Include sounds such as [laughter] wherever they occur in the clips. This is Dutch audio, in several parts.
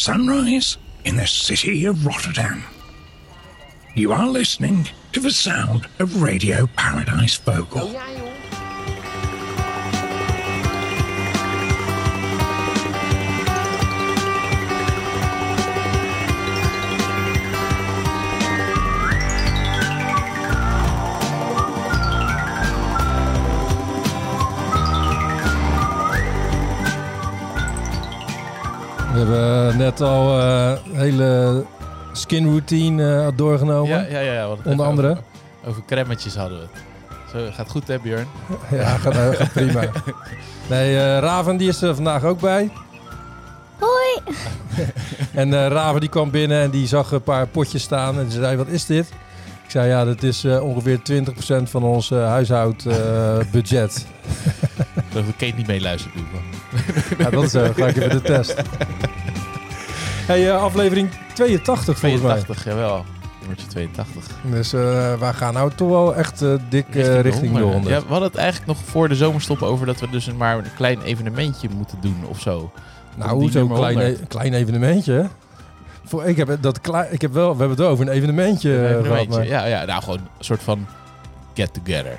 sunrise in the city of Rotterdam. You are listening to the sound of Radio Paradise Vocal. Net al eh, een hele skin routine eh, doorgenomen. Ja, ja, ja. Onder andere? Over, over cremmetjes hadden we het. Zo, gaat goed hè Björn? [laughs] Ja, gaat, eh, gaat prima. [laughs] Nee, eh, Raven die is er vandaag ook bij. Hoi! [laughs] En eh, Raven die kwam binnen en die zag een paar potjes staan en ze zei, wat is dit? Ik zei, ja, dat is eh, ongeveer 20% van ons eh, huishoudbudget. Geloof dat Kate niet ik wel. ja, dat is zo. Ga ik even de test. Hey, eh, aflevering 82 volgens mij. 82, jawel. Nummertje 82. Dus eh wij gaan nou toch wel echt eh, dik richting, de 100. Ja, we hadden het eigenlijk nog voor de zomerstop over dat we dus maar een klein evenementje moeten doen of zo. Nou, zo'n klein, 100. e- klein evenementje. Voor, ik, heb dat ik heb wel, we hebben het wel over een evenementje, Een eh, gehad. Maar, Ja, ja, nou gewoon een soort van get together.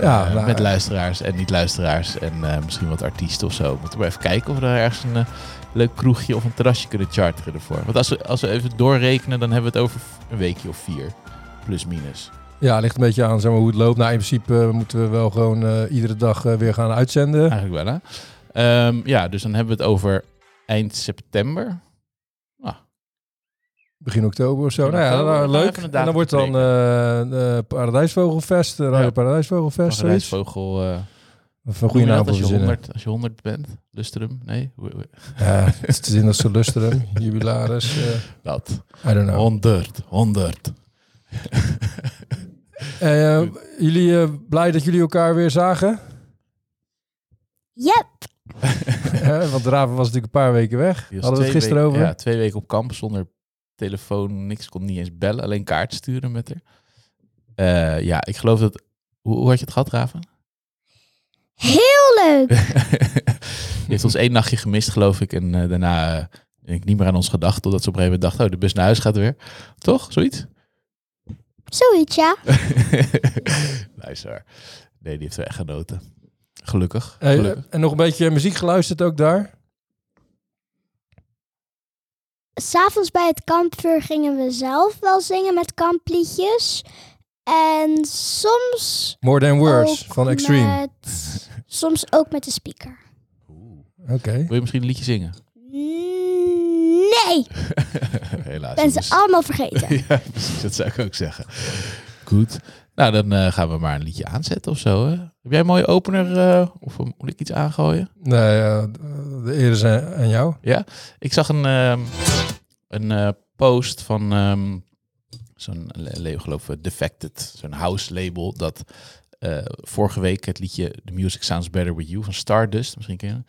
ja, Eh, nou, met luisteraars en niet-luisteraars en eh, misschien wat artiesten of zo. Moeten we even kijken of we daar ergens een eh, leuk kroegje of een terrasje kunnen charteren ervoor. Want als we, als we even doorrekenen, dan hebben we het over een weekje of vier. Plus minus. ja, ligt een beetje aan zeg maar, hoe het loopt. Nou, in principe moeten we wel gewoon iedere dag weer gaan uitzenden. Eigenlijk wel, hè? Ehm, ja, dus dan hebben we het over eind september. Begin oktober of zo. Begin Nou ja, oktober. nou, leuk. En dan wordt dan eh de Paradijsvogelfest, de Radio Ja. Paradijsvogelfest, zoiets. Paradijsvogel. eh Of een hoe goede naam als je, verzinnen. 100, als je 100 bent. Lustrum? Nee? Ja, het is te zien als ze lusteren. Jubilaris. eh, Dat. I don't know. 100. 100. [laughs] Eh, jullie eh, blij dat jullie elkaar weer zagen? Yep! [laughs] Eh, Want Raven was natuurlijk een paar weken weg. Hadden we het gisteren weken- over? Ja, twee weken op kamp zonder telefoon, niks. Kon niet eens bellen, alleen kaart sturen met haar. Eh, ja, ik geloof dat... Hoe, hoe had je het gehad, Raven? Heel leuk! [laughs] Je heeft ons één nachtje gemist, geloof ik. En eh, daarna ben ik niet meer aan ons gedacht. Totdat ze op een gegeven moment dacht, oh, de bus naar huis gaat weer. Toch? Zoiets? Zoiets, ja. [laughs] Luister. Nee, die heeft wel echt genoten. Gelukkig. Hey, Gelukkig. en nog een beetje muziek geluisterd ook daar? S'avonds bij het kampvuur gingen we zelf wel zingen met kampliedjes. En soms More Than Words ook van Extreme. met- [laughs] soms ook met de speaker. Oké. Wil je misschien een liedje zingen? Nee! [laughs] Helaas. Ben ze allemaal vergeten. [laughs] ja, precies. Dat zou ik ook zeggen. Goed. Nou, dan eh, gaan we maar een liedje aanzetten of zo. Hè? Heb jij een mooie opener? eh, of moet ik iets aangooien? Nee, eh, de eer is aan jou. Ik zag een, ehm, een eh, post van ehm, zo'n geloof ik, Defected, zo'n house label, dat vorige week het liedje The Music Sounds Better With You van Stardust, misschien ken je dat?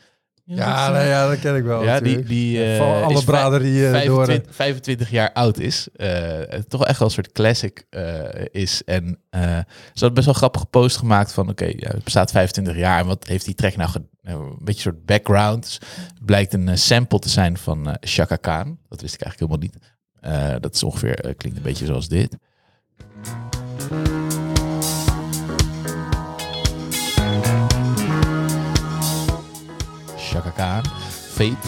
Ja, nee, ja, dat ken ik wel. Ja, die, natuurlijk. die eh, Van alle is vij- braderieën door. eh, 25, 25 jaar oud is. Eh, toch echt wel een soort classic eh, is. En eh, ze had best wel grappige post gemaakt van... oké, ja, het bestaat 25 jaar. En wat heeft die track nou... nou, een beetje een soort background. Dus het blijkt een eh, sample te zijn van eh Chaka Khan. Dat wist ik eigenlijk helemaal niet. Eh, dat is ongeveer... eh, klinkt een beetje zoals dit. Chaka Khan. Fate.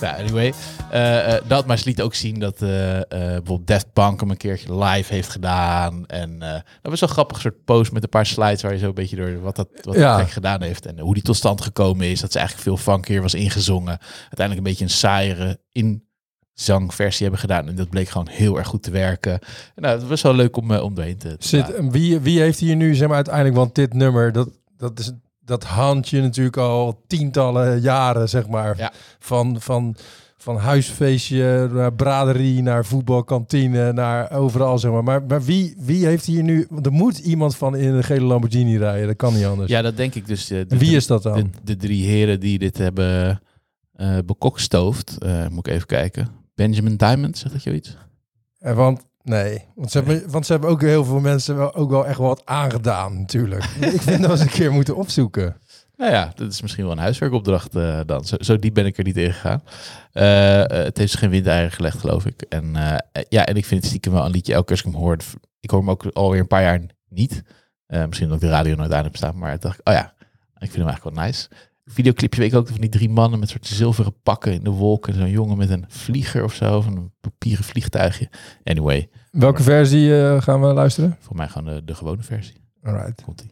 Ja, anyway. eh, eh, dat, maar ze liet ook zien dat eh, bijvoorbeeld Daft Punk hem een keertje live heeft gedaan. En dat was wel grappig soort post met een paar slides waar je zo een beetje door wat dat wat Ja. gedaan heeft. En hoe die tot stand gekomen is. Dat ze eigenlijk veel funkier was ingezongen. Uiteindelijk een beetje een saaiere inzangversie hebben gedaan. En dat bleek gewoon heel erg goed te werken. En nou, het was wel leuk om, om doorheen te, Zit, wie, wie heeft hier nu, zeg maar, uiteindelijk, want dit nummer, dat, dat, is, dat handje natuurlijk al tientallen jaren, zeg maar. Ja. Van, van, van huisfeestje naar braderie, naar voetbalkantine, naar overal, zeg maar. Maar, maar wie, wie heeft hier nu, want er moet iemand van in een gele Lamborghini rijden, dat kan niet anders. Ja, dat denk ik dus. eh, de wie is dat dan? de drie heren die dit hebben eh bekokstoofd. Eh, moet ik even kijken. Benjamin Diamond, zegt dat je iets? En want, nee, want ze, hebben, want ze hebben ook heel veel mensen wel, ook wel echt wat aangedaan, natuurlijk. [laughs] ik vind dat we eens een keer moeten opzoeken. Nou ja, dat is misschien wel een huiswerkopdracht eh, dan. Zo, zo diep ben ik er niet in gegaan. Eh, eh, het heeft zich geen windeieren gelegd, geloof ik. En ja, en ik vind het stiekem wel een liedje. Elke keer als ik hem hoor, ik hoor hem ook alweer een paar jaar niet. Misschien omdat ik de radio nooit aan heb staan. Maar ik dacht, oh ja, ik vind hem eigenlijk wel nice. Videoclipje weet ik ook van die drie mannen met soort zilveren pakken in de wolken. Zo'n jongen met een vlieger of zo, van een papieren vliegtuigje. Anyway, Welke versie eh, gaan we luisteren? voor mij gewoon de, de gewone versie. Alright. Komt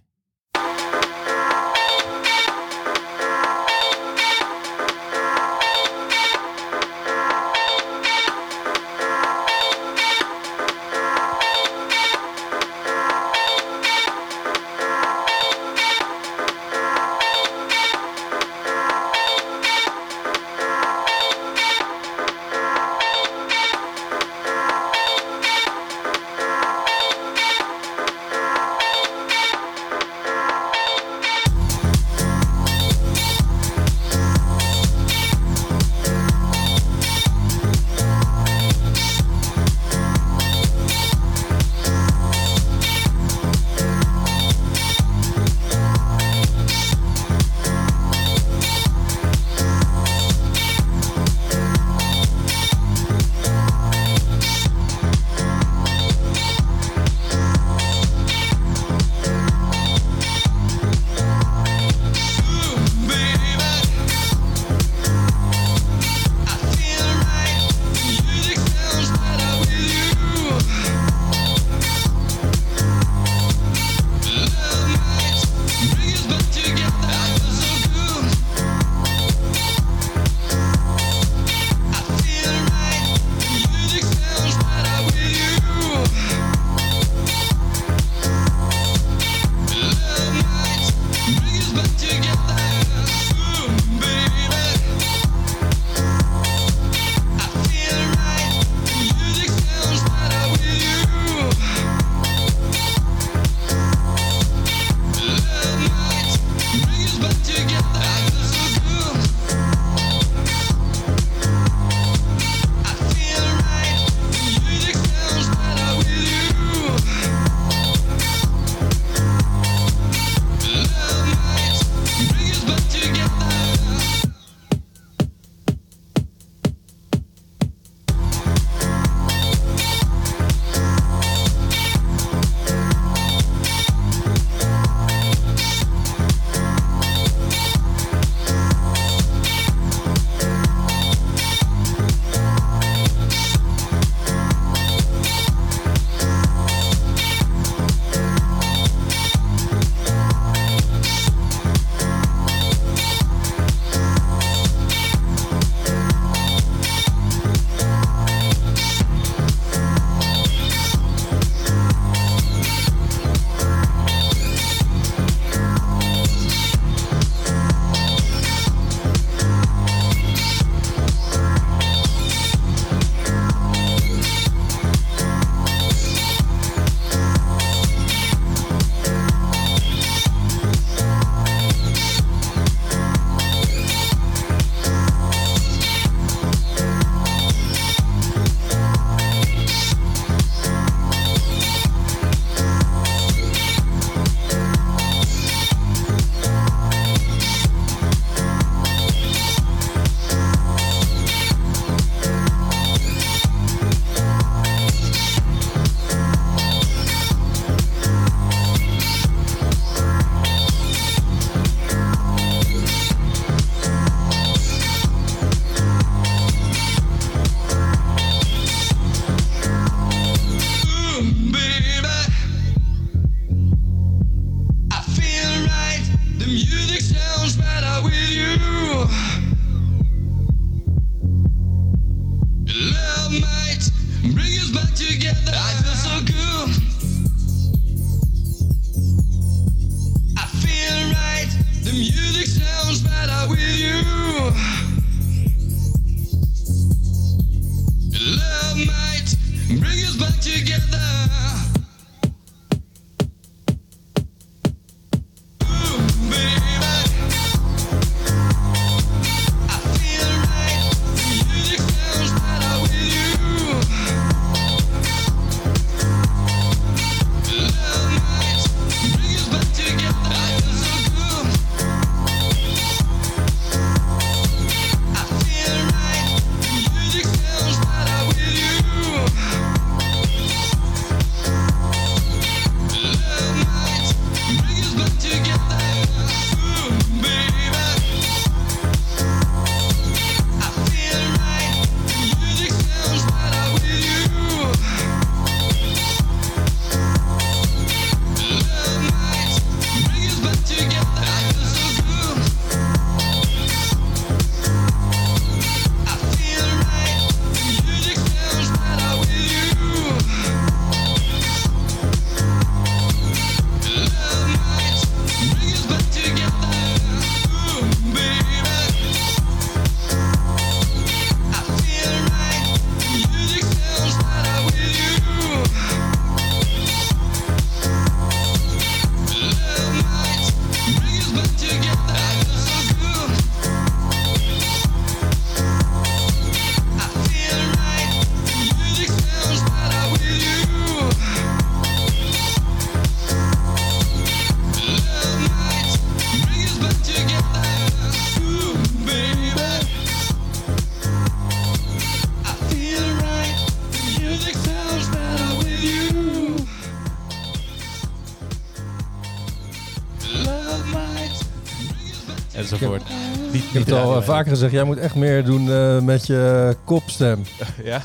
vaker gezegd, jij moet echt meer doen eh, met je kopstem. [laughs] Ja,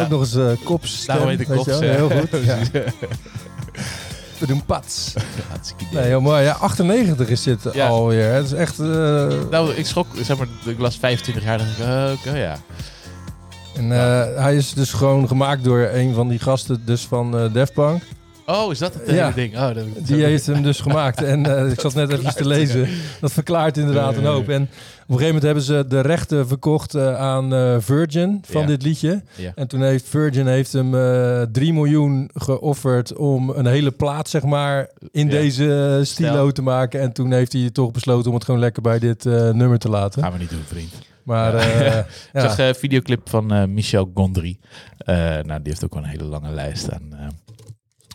Ook nog eens eh kopstem. daarom ik weet je Kops. wel? eh. Heel goed. [laughs] [laughs] We doen pats. Nee, heel mooi. Ja, 98 is dit Ja. alweer. Het is echt... eh, Nou, ik schrok, zeg maar, ik las 25 jaar, dacht ik, oké, ja. en, hij is dus gewoon gemaakt door een van die gasten dus van eh Def Punk. Oh, is dat het hele Ja. ding? Oh, dat Die heeft hem dus gemaakt. En eh, ik zat net even te lezen. Dat verklaart inderdaad een hoop. En op een gegeven moment hebben ze de rechten verkocht eh, aan eh, Virgin van Ja. dit liedje. Ja. En toen heeft Virgin heeft hem eh 3 miljoen geofferd om een hele plaat, zeg maar, in deze eh, stilo te maken. En toen heeft hij toch besloten om het gewoon lekker bij dit eh, nummer te laten. Gaan we niet doen, vriend. Maar Ja. eh, [laughs] Ik zag een videoclip van eh, Michel Gondry. Eh, nou, die heeft ook wel een hele lange lijst aan.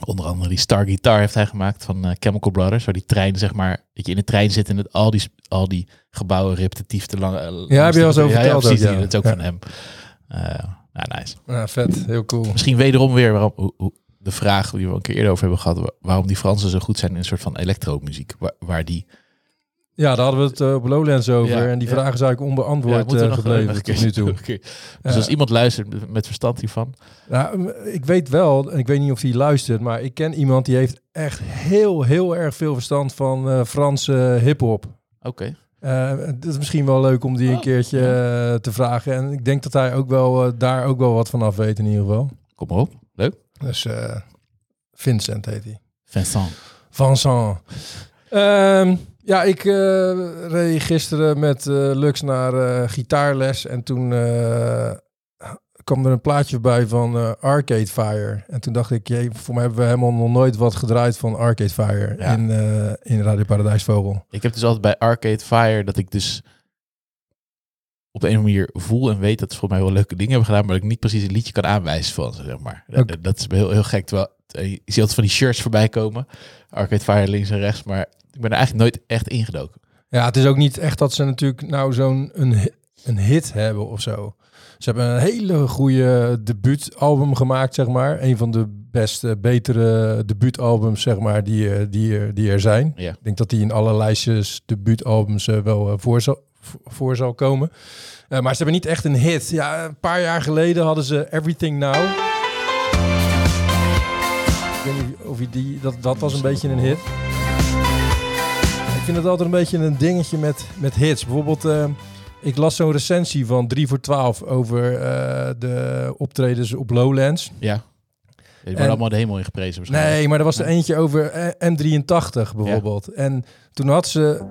Onder andere die Star Guitar heeft hij gemaakt van eh, Chemical Brothers. Waar die trein, zeg maar, dat je in de trein zit en het, al, die, al die gebouwen repetitief te lang. eh, Ja, heb je al eens over ja, ja, verteld precies. ook, ja. Dat is ook Ja. van hem. Eh nou, nice. ja, vet. Heel cool. Misschien wederom weer waarom, hoe, hoe- de vraag die we een keer eerder over hebben gehad. wa- Waarom die Fransen zo goed zijn in een soort van elektromuziek. Waar, waar die Ja, daar hadden we het eh, op Lowlands over. Ja, en die ja. vraag is eigenlijk onbeantwoord nog, eh, gebleven nog tot nu toe. [laughs] Dus Ja. als iemand luistert met- verstand hiervan. Ja, m- ik weet wel, en ik weet niet of hij luistert, maar ik ken iemand die heeft echt heel, heel erg veel verstand van eh, Franse hip-hop. Oké. Eh, Het is misschien wel leuk om die een Oh, keertje te vragen. En ik denk dat hij ook wel, daar ook wel wat van af weet in ieder geval. Kom maar op. Leuk. Dus Vincent heet hij. Vincent. Vincent. Ehm, ja, ik eh, reed gisteren met eh, Lux naar eh, gitaarles. En toen kwam er een plaatje bij van Arcade Fire. En toen dacht ik, jee, voor mij hebben we helemaal nog nooit wat gedraaid van Arcade Fire Ja. in, in Radio Paradijsvogel. Ik heb dus altijd bij Arcade Fire dat ik dus op een of andere manier voel en weet dat ze voor mij wel leuke dingen hebben gedaan, maar dat ik niet precies een liedje kan aanwijzen van ze, zeg maar. Dat, is heel, heel gek. Terwijl je ziet altijd van die shirts voorbij komen. Arcade Fire links en rechts, maar ik ben er eigenlijk nooit echt ingedoken. Ja, het is ook niet echt dat ze natuurlijk nou zo'n een, een hit hebben of zo. Ze hebben een hele goede debuutalbum gemaakt, zeg maar. Een van de beste, betere debuutalbums, zeg maar, die, eh, die, er- die er zijn. Ja. Ik denk dat die in alle lijstjes debuutalbums eh, wel eh, voor, zal, voor- zal komen. Eh, maar ze hebben niet echt een hit. Ja, een paar jaar geleden hadden ze Everything Now. Die... Dat, dat was een beetje een hit. Ik vind het altijd een beetje een dingetje met, met hits. Bijvoorbeeld, eh, ik las zo'n recensie van 3 voor 12 over eh, de optredens op Lowlands. Ja. Die worden En- allemaal de hemel in geprezen. Nee, maar er was er eentje over eh, M83 bijvoorbeeld. En toen had ze,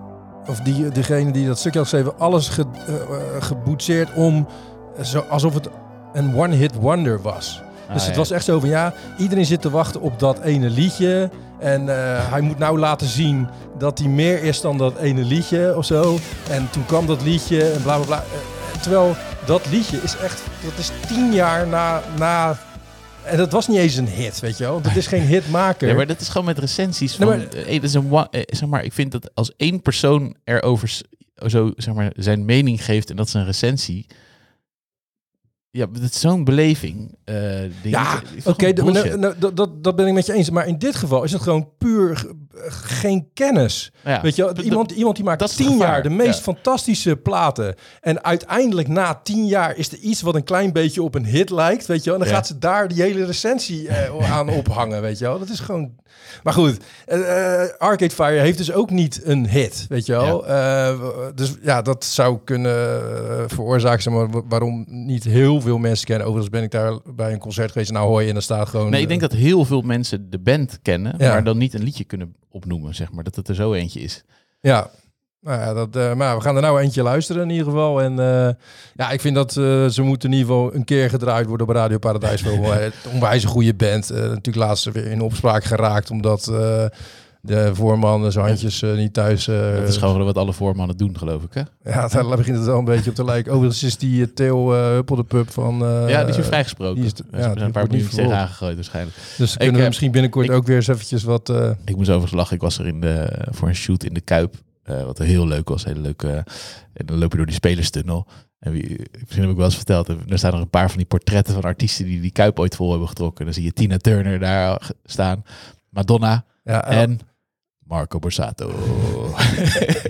of die, degene die dat stukje had geschreven, alles ge, geboetseerd om, zo, alsof het een one-hit wonder was. Ah, Dus het ja. was echt zo van ja, iedereen zit te wachten op dat ene liedje. En eh, hij moet nou laten zien dat hij meer is dan dat ene liedje of zo. En toen kwam dat liedje en bla bla bla. Eh, Terwijl dat liedje is echt, dat is tien jaar na, na. En dat was niet eens een hit, weet je wel. Dat is geen hitmaker. Ja, maar dat is gewoon met recensies. Nee, Van, maar- eh, dat is een zeg maar, ik vind dat als één persoon erover zo, zeg maar, zijn mening geeft en dat is een recensie. Ja, dat is zo'n beleving. eh. Ja, Oké, nou, nou, dat, dat, ben ik met je eens. Maar in dit geval is het gewoon puur geen kennis. Ja, Weet je, iemand, iemand die maakt dat tien jaar de meest ja. fantastische platen. En uiteindelijk na tien jaar is er iets wat een klein beetje op een hit lijkt. Weet je wel. En dan Ja. gaat ze daar die hele recensie eh, [laughs] aan ophangen. Weet je wel. Dat is gewoon... Maar goed, eh, Arcade Fire heeft dus ook niet een hit. Weet je wel. Eh, dus ja, dat zou kunnen veroorzaken zeg maar, wa- waarom niet heel veel mensen kennen. Overigens ben ik daar bij een concert geweest. Nou hoor je en dan staat gewoon... Nee, ik denk dat heel veel mensen de band kennen, maar dan niet een liedje kunnen opnoemen, zeg maar. Dat het er zo eentje is. Ja, nou ja, dat, eh, maar we gaan er nou eentje luisteren in ieder geval. En eh, ja, ik vind dat eh, ze moeten in ieder geval een keer gedraaid worden op Radio Paradijs. Eh, [laughs] onwijs een goede band. Natuurlijk laatst weer in opspraak geraakt omdat de voorman zijn handjes eh, niet thuis... eh, Dat is gewoon wat alle voormannen doen, geloof ik, hè? Ja, daar begint het wel een beetje op te lijken. Overigens is die uh, Theo uh, Huppeldepup van... eh, ja, die is weer vrijgesproken. die is- ja, een paar miljoen tegen aangegooid waarschijnlijk. Dus kunnen we misschien binnenkort ik- ook weer eens eventjes wat... eh, Ik moest overigens lachen. Ik was er in de, voor een shoot in de Kuip. eh, wat heel leuk was. Hele leuke. en dan loop je door die spelerstunnel. En wie, misschien heb ik wel eens verteld. Er staan er een paar van die portretten van artiesten die die Kuip ooit vol hebben getrokken. Dan zie je Tina Turner daar staan. Madonna ja, en Marco Borsato. [laughs]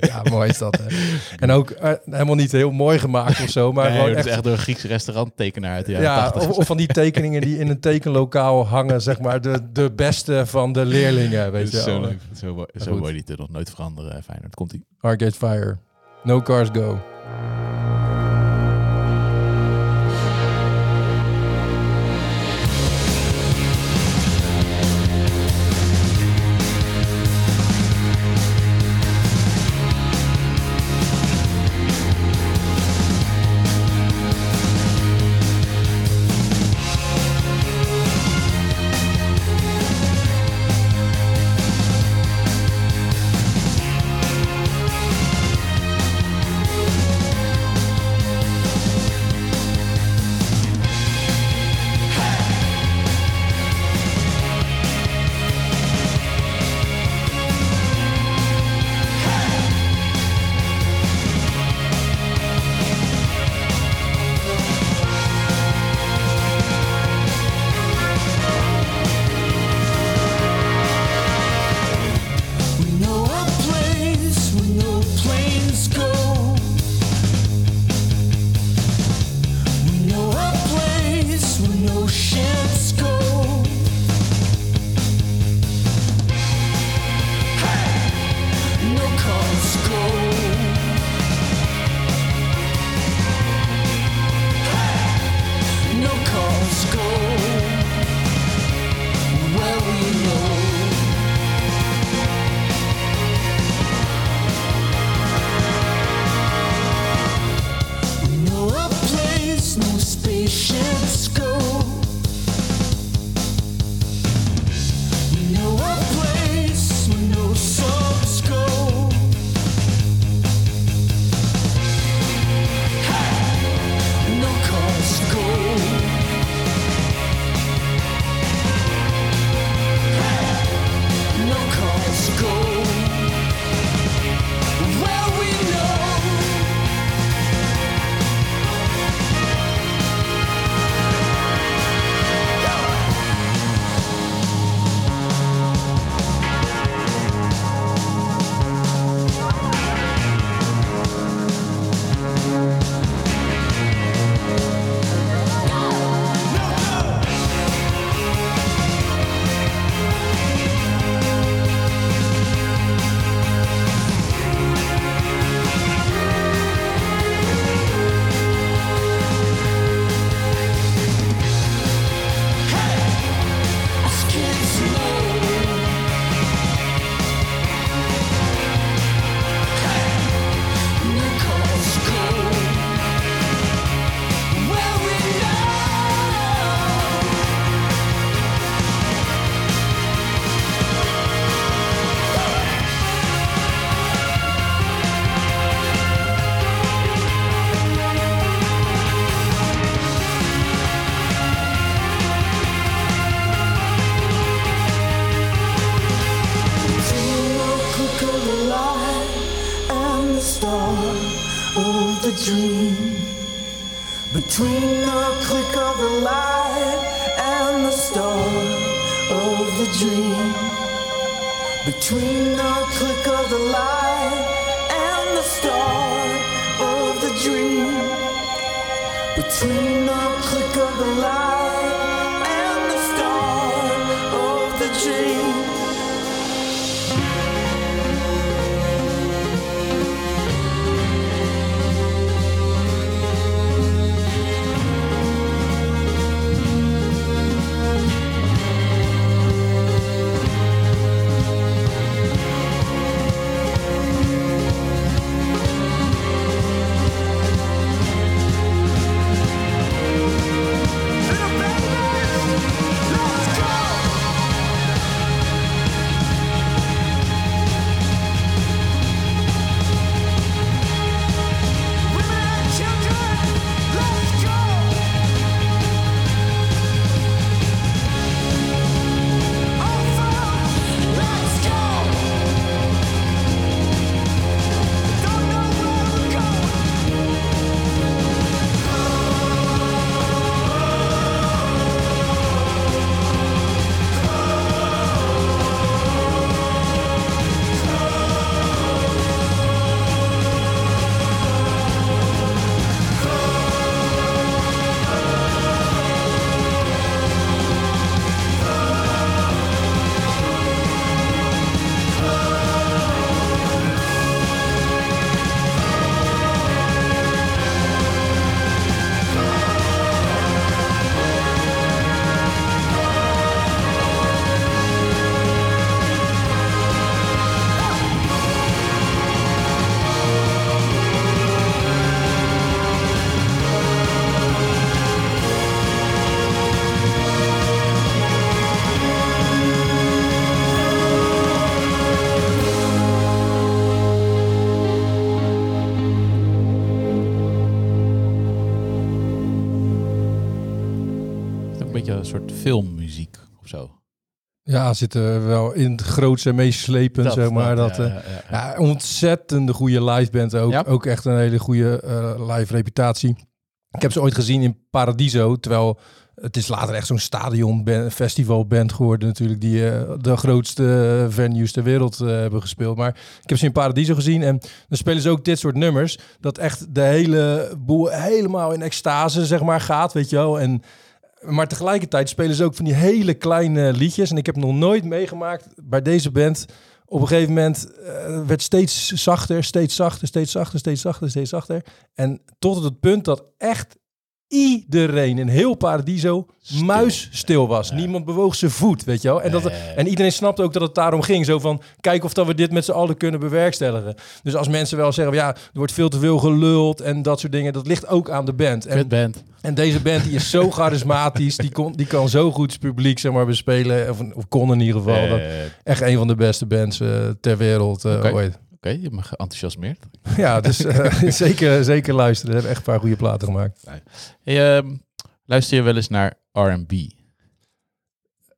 Ja, mooi is dat. Hè? En ook eh, helemaal niet heel mooi gemaakt of zo, maar gewoon echt... is echt door een Grieks restauranttekenaar uit de jaren ja, 80. of, of van die tekeningen die in een tekenlokaal hangen, zeg maar, de, de beste van de leerlingen, weet je zo leuk. Zo, mooi- zo mooi die nog nooit veranderen, Feyenoord. Komt ie. Arcade Fire. No Cars Go. Filmmuziek of zo. Ja, zitten wel in het grootste en meest slepend, zeg maar. Dat, ja, eh, ja, ja. Ja, ontzettende goede live band ook. Ook echt een hele goede eh, live reputatie. Ik heb ze ooit gezien in Paradiso, terwijl het is later echt zo'n stadion festivalband geworden natuurlijk, die eh, de grootste venues ter wereld eh, hebben gespeeld. Maar ik heb ze in Paradiso gezien en dan spelen ze ook dit soort nummers, dat echt de hele boel helemaal in extase, zeg maar, gaat, weet je wel. En maar tegelijkertijd spelen ze ook van die hele kleine liedjes. En ik heb nog nooit meegemaakt bij deze band. Op een gegeven moment eh, werd steeds zachter, steeds zachter, steeds zachter, steeds zachter, steeds zachter. En tot het punt dat echt iedereen in heel Paradiso Stil. muisstil was. Niemand bewoog zijn voet, weet je wel. En, dat, en iedereen snapte ook dat het daarom ging. Zo van, kijk of dat we dit met z'n allen kunnen bewerkstelligen. Dus als mensen wel zeggen, ja, er wordt veel te veel geluld en dat soort dingen. Dat ligt ook aan de band. En band. en deze band die is zo [laughs] charismatisch, die, kon, die kan zo goed het publiek zeg maar, bespelen. Of, of kon in ieder geval. Dat, echt een van de beste bands eh, ter wereld eh, ooit. Oké, je hebt me geenthousiasmeerd. [laughs] Ja, dus eh, [laughs] zeker, zeker luisteren. Ze hebben echt een paar goede platen gemaakt. Hey, ehm, luister je wel eens naar R&B?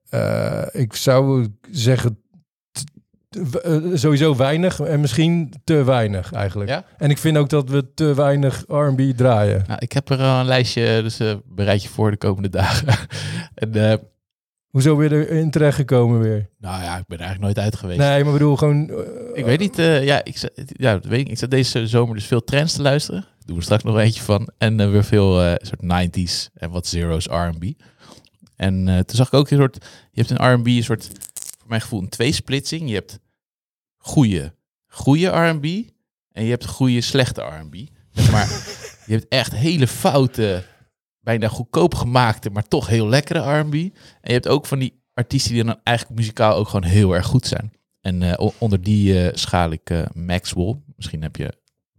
Eh, ik zou zeggen eh, sowieso weinig en misschien te weinig eigenlijk. Ja? En ik vind ook dat we te weinig R&B draaien. Nou, ik heb er al een lijstje, dus eh, bereid je voor de komende dagen. [laughs] en, Hoezo weer erin terechtgekomen weer? nou ja, ik ben er eigenlijk nooit uit geweest. Nee, maar bedoel gewoon... eh, Ik weet niet, eh, ja, ik, zat- ja, weet ik. ik zat deze zomer dus veel trends te luisteren. Daar doen we straks nog eentje van. En eh, weer veel soort 90s en wat zeros R&B. En toen zag ik ook een soort, je hebt in R&B een soort, voor mijn gevoel, een tweesplitsing. Je hebt goede, goede R&B en je hebt goede, slechte R&B. Zeg maar, [laughs] je hebt echt hele foute, bijna goedkoop gemaakte, maar toch heel lekkere R&B. En je hebt ook van die artiesten die dan eigenlijk muzikaal ook gewoon heel erg goed zijn. En eh, onder die eh, schaal ik eh, Maxwell. Misschien heb je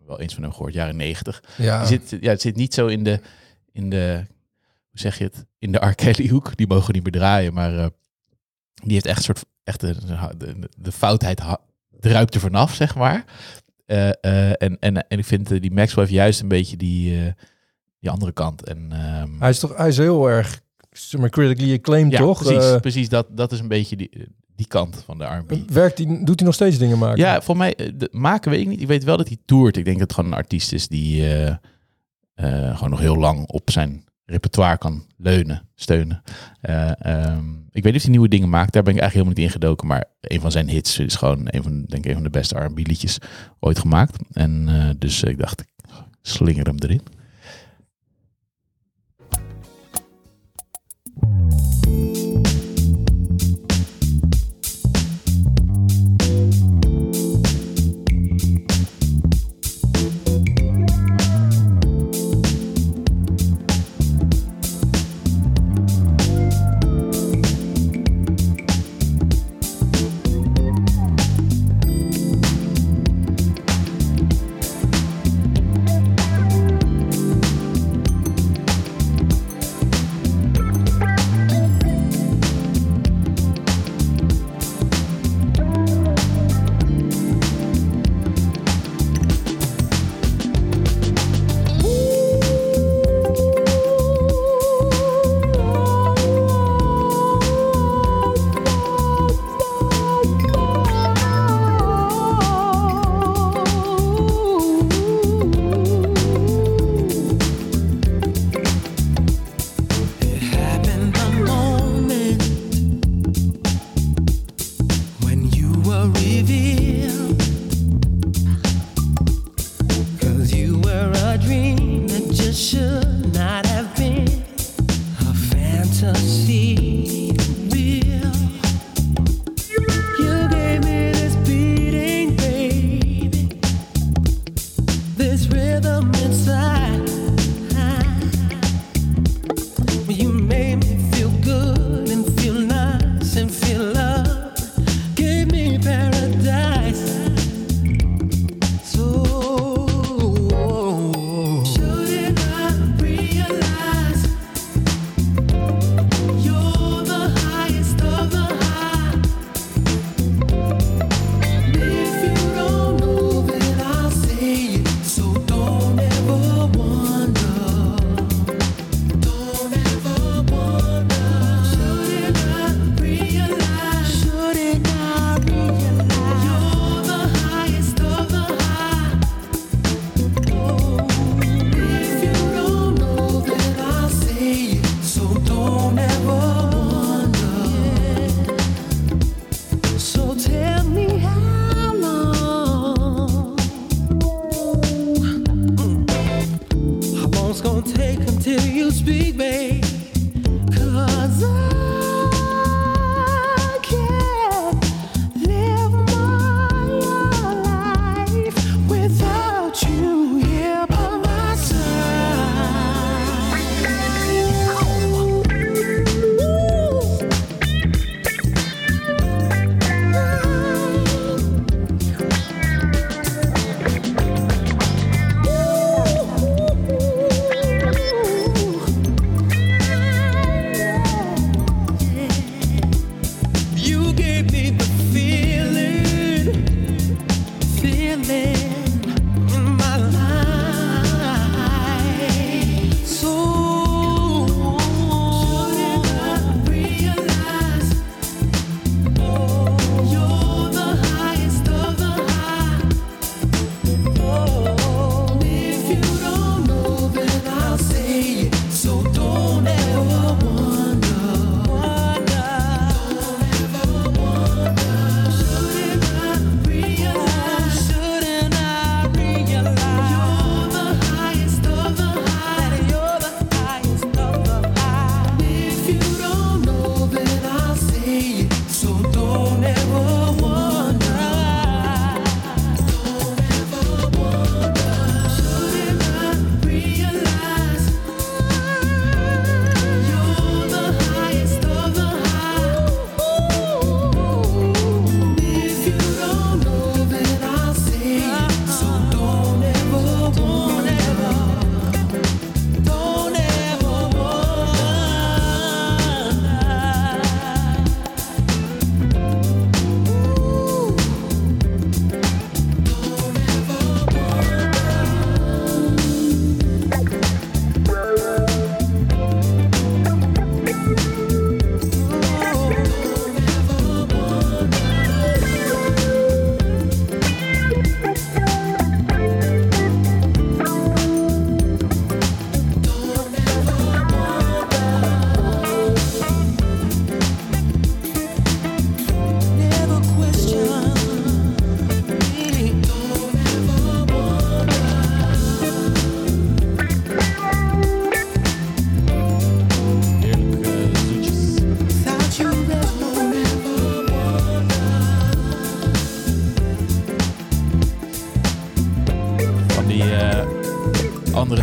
wel eens van hem gehoord, jaren 90. ja. Die zit, ja, het zit niet zo in de, in de, hoe zeg je het, in de R. Kelly hoek. Die mogen niet meer draaien, maar die heeft echt een soort, echt de, de, de foutheid druipt er vanaf, zeg maar. En, en, en ik vind die Maxwell heeft juist een beetje die, die andere kant. En, ehm, Hij is toch hij is heel erg maar, critically acclaimed, ja, toch? precies, Eh, precies dat, dat is een beetje die, die kant van de R&B. werkt hij, doet hij nog steeds dingen maken? Ja, voor mij, eh, de, maken weet ik niet. Ik weet wel dat hij toert. Ik denk dat het gewoon een artiest is die eh, gewoon nog heel lang op zijn repertoire kan leunen, steunen. Eh, ehm, ik weet niet of hij nieuwe dingen maakt. Daar ben ik eigenlijk helemaal niet in gedoken. Maar een van zijn hits is gewoon een van, denk ik, een van de beste R&B liedjes ooit gemaakt. En dus ik dacht, ik slinger hem erin.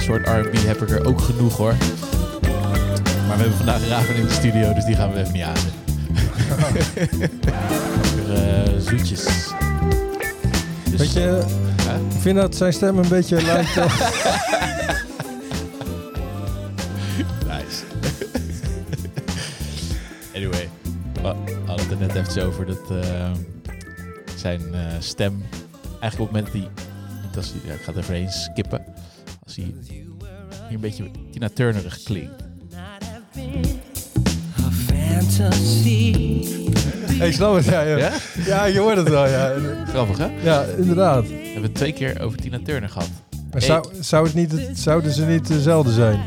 Soort R&B heb ik er ook genoeg hoor. Maar we hebben vandaag Raven in de studio, dus die gaan we even niet aan. Lekker, eh, zoetjes. Dus, Weet je, hè? ik vind dat zijn stem een beetje lijkt... op- Nice. anyway, we hadden het er net even over dat eh, zijn eh, stem eigenlijk op het moment die, als hij, ja, ik ga er even heen skippen, hier een beetje Tina Turnerig klinkt. Ik snap het, ja, ja. Ja? Ja, je hoort het wel, ja. Grappig hè? Ja, inderdaad. We hebben het twee keer over Tina Turner gehad. Maar zou, zou het niet, zouden ze niet dezelfde zijn?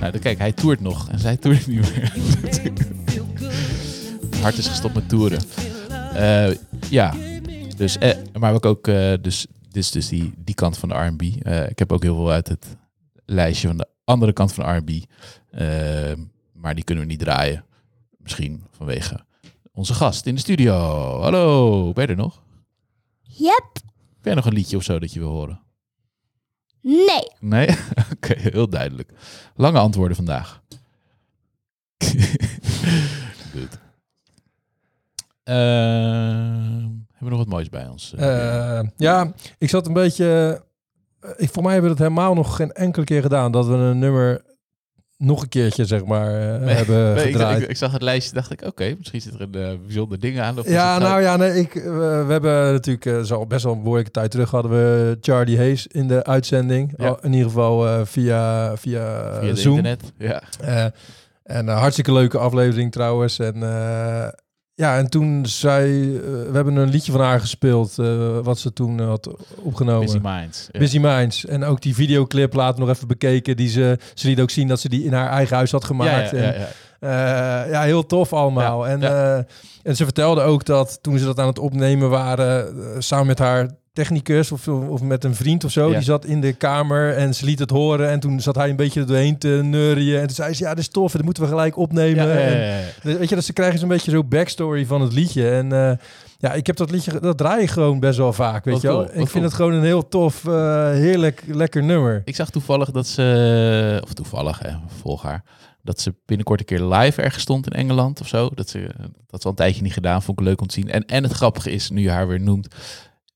Nou, dan kijk, hij toert nog en zij toert niet meer. Hart is gestopt met toeren. Eh, ja, dus, eh, maar ik ook, eh, dus, is dus die, die kant van de R&B. Eh, ik heb ook heel veel uit het lijstje van de andere kant van de R&B. Eh, maar die kunnen we niet draaien. Misschien vanwege onze gast in de studio. Hallo, ben je er nog? Yep. Heb jij nog een liedje of zo dat je wil horen? Nee. Nee? [laughs] Oké, heel duidelijk. Lange antwoorden vandaag. [laughs] Goed. Ehm, hebben nog wat moois bij ons? eh? Eh, ja, ik zat een beetje... eh, Ik, voor mij hebben we het helemaal nog geen enkele keer gedaan. Dat we een nummer nog een keertje, zeg maar, Nee, hebben Nee, ik, gedraaid. ik, ik zag het lijstje dacht ik, oké, misschien zit er een eh, bijzonder ding aan. Of ja, nou ja, nee, ik, we hebben natuurlijk uh, zo best wel een behoorlijke tijd terug hadden we Charlie Hayes in de uitzending. Ja. Al- in ieder geval via, via, via Zoom. internet. Ja. En een hartstikke leuke aflevering trouwens. En ja, en toen zei, eh, we hebben een liedje van haar gespeeld, eh, wat ze toen eh, had opgenomen. Busy Minds. Ja. Busy Minds. En ook die videoclip later nog even bekeken. Die ze, ze liet ook zien dat ze die in haar eigen huis had gemaakt. ja, ja, En, ja. ja, heel tof allemaal. Ja, en, ja. en ze vertelde ook dat toen ze dat aan het opnemen waren, samen met haar technicus of, of met een vriend of zo. Ja. Die zat in de kamer en ze liet het horen. En toen zat hij een beetje er doorheen te neurien. En toen zei ze, ja, dit is tof. Dat moeten we gelijk opnemen. Ja, ja, En- Weet je, dus ze krijgen zo'n beetje zo'n backstory van het liedje. En eh, ja, ik heb dat liedje, dat draai ik gewoon best wel vaak, weet je wel. cool, Ik vind cool. het gewoon een heel tof, eh, heerlijk, lekker nummer. Ik zag toevallig dat ze, of toevallig, hè, volg haar, dat ze binnenkort een keer live ergens stond in Engeland of zo. Dat ze dat ze al een tijdje niet gedaan, vond ik leuk om te zien. En, en het grappige is, nu je haar weer noemt,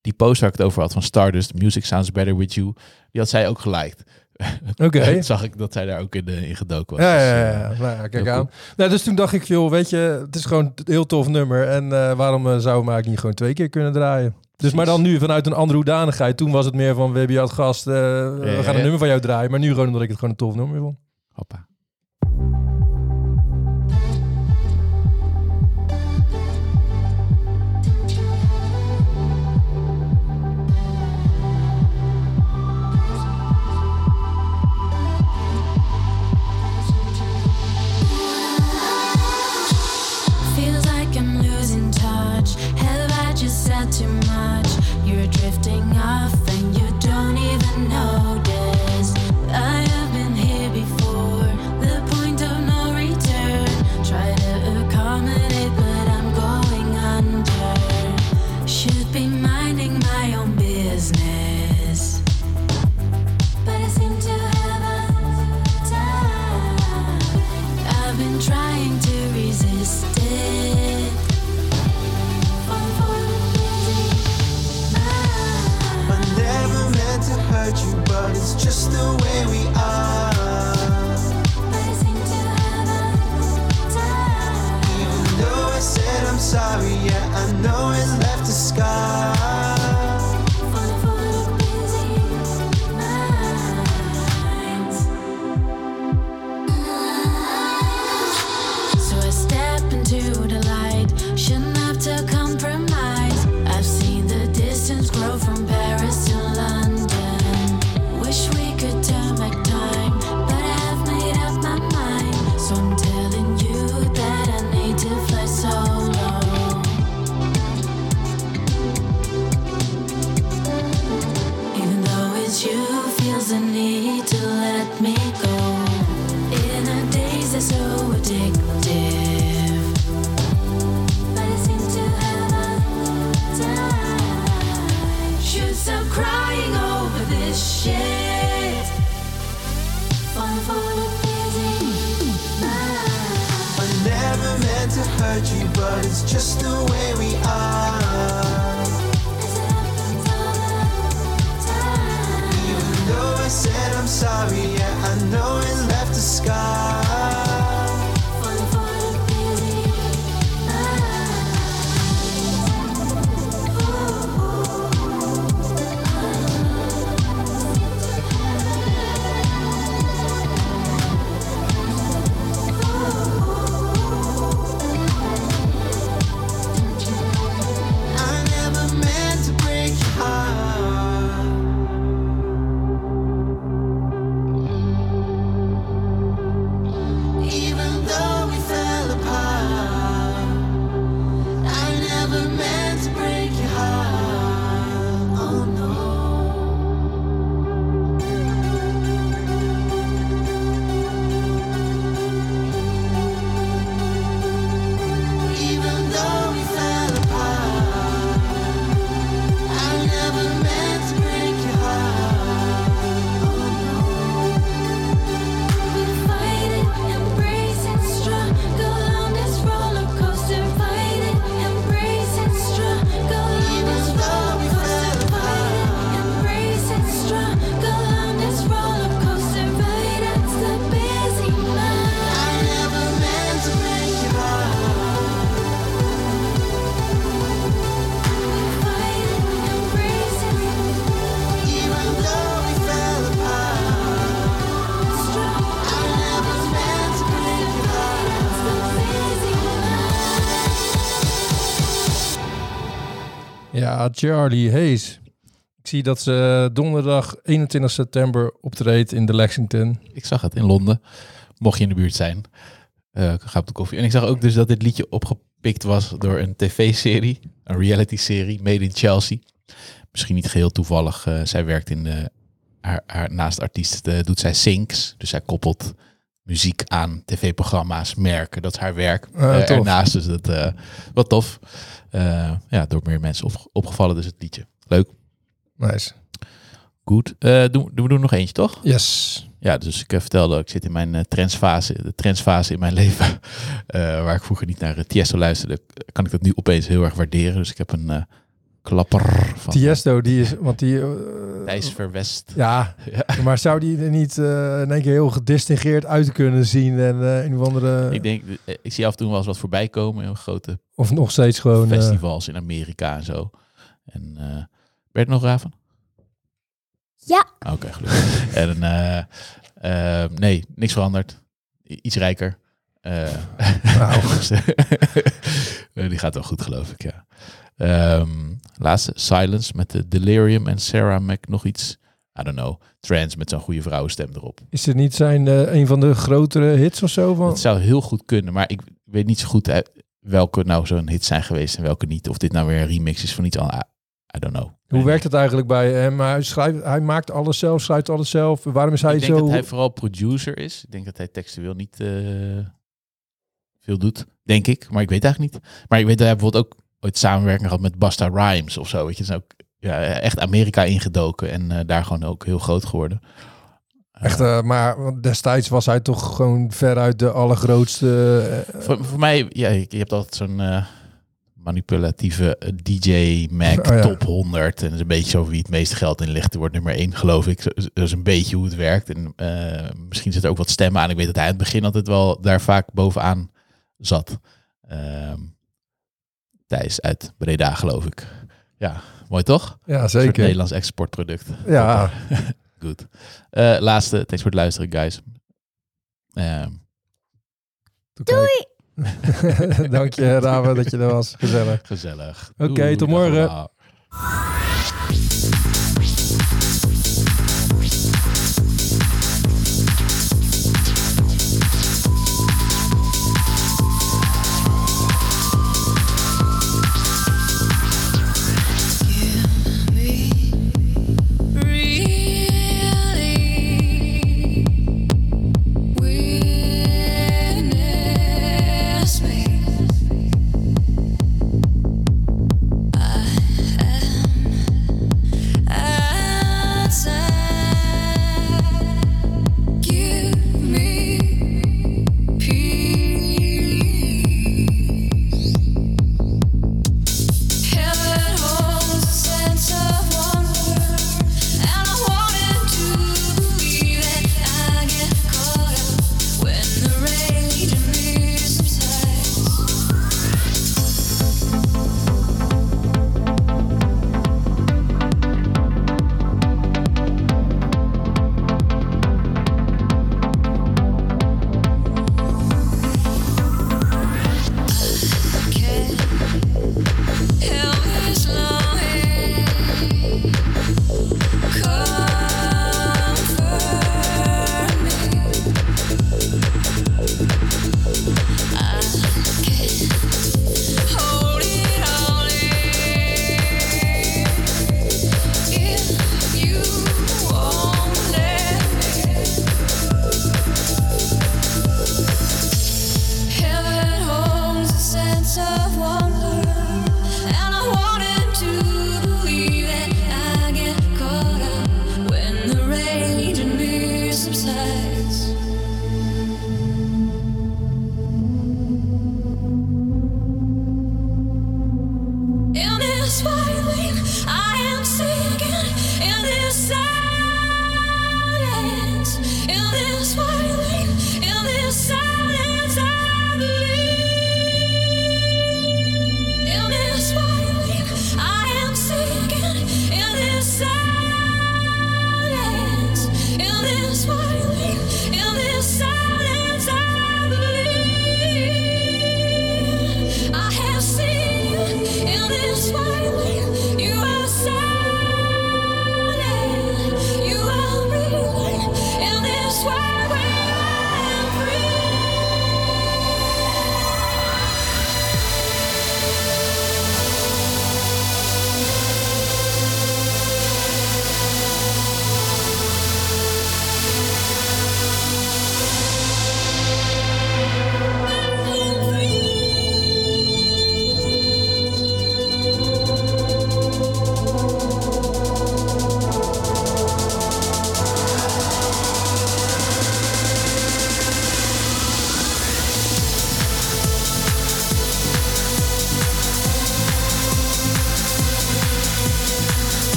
die post waar ik het over had van Stardust, Music Sounds Better With You, die had zij ook geliked. [laughs] Oké. Zag ik dat zij daar ook in, eh, in gedoken was. Ja, Dus, ja, ja. Nou, kijk aan. Nou, dus toen dacht ik, joh, weet je, het is gewoon een heel tof nummer. En eh, waarom eh, zou we niet gewoon twee keer kunnen draaien? Dus maar dan nu vanuit een andere hoedanigheid. Toen was het meer van, we hebben je als gast, we gaan een nummer van jou draaien. Maar nu gewoon omdat ik het gewoon een tof nummer vond. Hoppa. Charlie Hayes. Ik zie dat ze donderdag 21 september optreedt in de Lexington. Ik zag het in Londen. Mocht je in de buurt zijn, eh ga op de koffie. En ik zag ook dus dat dit liedje opgepikt was door een tv-serie, een reality-serie, Made in Chelsea. misschien niet geheel toevallig. eh, zij werkt in de, haar, haar, naast artiest eh, doet zij syncs. Dus zij koppelt muziek aan tv-programma's, merken. Dat is haar werk Ah, eh, ernaast. Dus dat eh, wat tof. Eh, ja, door meer mensen op, opgevallen dus het liedje. Leuk. Nice. Goed. Doen, doen we doen nog eentje, toch? Yes. Ja, dus ik vertelde, ik zit in mijn trendsfase, de trendsfase in mijn [laughs] leven, waar ik vroeger niet naar Tiesto luisterde, kan ik dat nu opeens heel erg waarderen. Dus ik heb een klapper van Tiesto, die is... Want die... eh, Thijs Verwest. Ja, [laughs] Ja. maar zou die er niet eh, in één keer heel gedistingeerd uit kunnen zien en eh, een of andere... Ik denk, eh, ik zie af en toe wel eens wat voorbij komen in grote Of nog steeds gewoon... eh, festivals in Amerika en zo. En eh werd nog Raven? Ja. Oké, gelukkig. [laughs] en eh, eh, nee, niks veranderd. I- Iets rijker. Eh, [laughs] eh, die gaat wel goed, geloof ik, ja. Ehm, laatste, Silence met de Delirium en Sarah Mac nog iets. I don't know. Trance met zo'n goede vrouwenstem erop. Is het niet zijn eh, een van de grotere hits of zo? Van? Het zou heel goed kunnen, maar ik weet niet zo goed welke nou zo'n hit zijn geweest en welke niet. Of dit nou weer een remix is van iets anders. I, don't know. Hoe werkt het eigenlijk bij hem? Hij, schrijft, hij maakt alles zelf, schrijft alles zelf. Waarom is hij ik denk zo... dat hij vooral producer is. Ik denk dat hij textueel niet eh, veel doet, denk ik. Maar ik weet eigenlijk niet. Maar ik weet dat hij bijvoorbeeld ook ooit samenwerking had met Basta Rhymes of zo. Weet je, is ook ja, echt Amerika ingedoken en eh, daar gewoon ook heel groot geworden. Echt, eh, maar destijds was hij toch gewoon veruit de allergrootste... eh, Voor, voor mij, ja, je je hebt altijd zo'n eh, manipulatieve eh, DJ Mac [laughs] Oh ja. top 100. En dat is een beetje zo wie het meeste geld in ligt. Er wordt nummer 1, geloof ik. Dat is een beetje hoe het werkt. En eh, misschien zit er ook wat stemmen aan. Ik weet dat hij aan het begin altijd wel daar vaak bovenaan zat. Ehm Thijs uit Breda, geloof ik. Ja, mooi toch? ja, Een zeker. Nederlands exportproduct. Ja, [laughs] Goed. Eh, laatste, thanks voor het luisteren, guys. Ehm, Doei! [laughs] Dank je, Raven, dat je er was. Gezellig. gezellig. Oké, tot morgen. allemaal.